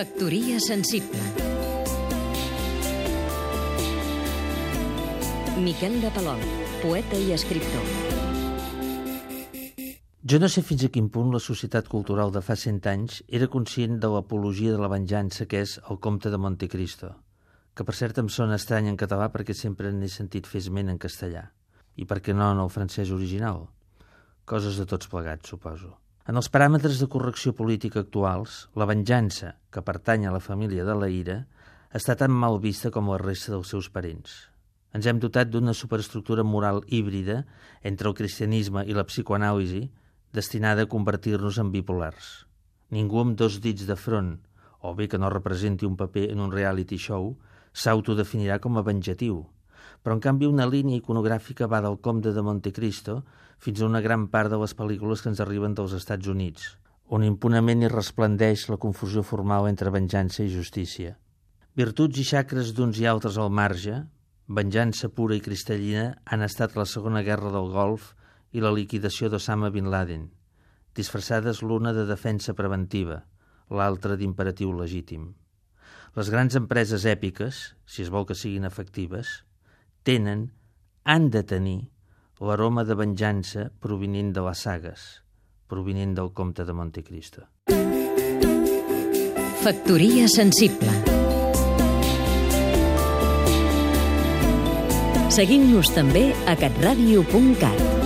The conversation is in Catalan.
Factoria sensible Miquel de Palol, poeta i escriptor Jo no sé fins a quin punt la societat cultural de fa cent anys era conscient de l'apologia de la venjança que és el comte de Montecristo, que per cert em sona estrany en català perquè sempre n'he sentit fer en castellà, i per què no en el francès original? Coses de tots plegats, suposo. En els paràmetres de correcció política actuals, la venjança, que pertany a la família de la ira, està tan mal vista com la resta dels seus parents. Ens hem dotat d'una superestructura moral híbrida entre el cristianisme i la psicoanàlisi, destinada a convertir-nos en bipolars. Ningú amb dos dits de front, o bé que no representi un paper en un reality show, s'autodefinirà com a venjatiu. Però, en canvi, una línia iconogràfica va del comte de Montecristo fins a una gran part de les pel·lícules que ens arriben dels Estats Units, on impunament hi resplendeix la confusió formal entre venjança i justícia. Virtuts i xacres d'uns i altres al marge, venjança pura i cristal·lina han estat la Segona Guerra del Golf i la liquidació d'Osama Bin Laden, disfressades l'una de defensa preventiva, l'altra d'imperatiu legítim. Les grans empreses èpiques, si es vol que siguin efectives, tenen, han de tenir, l'aroma de venjança provinent de les sagues, provinent del comte de Montecristo. Factoria sensible Seguim-nos també a catradio.cat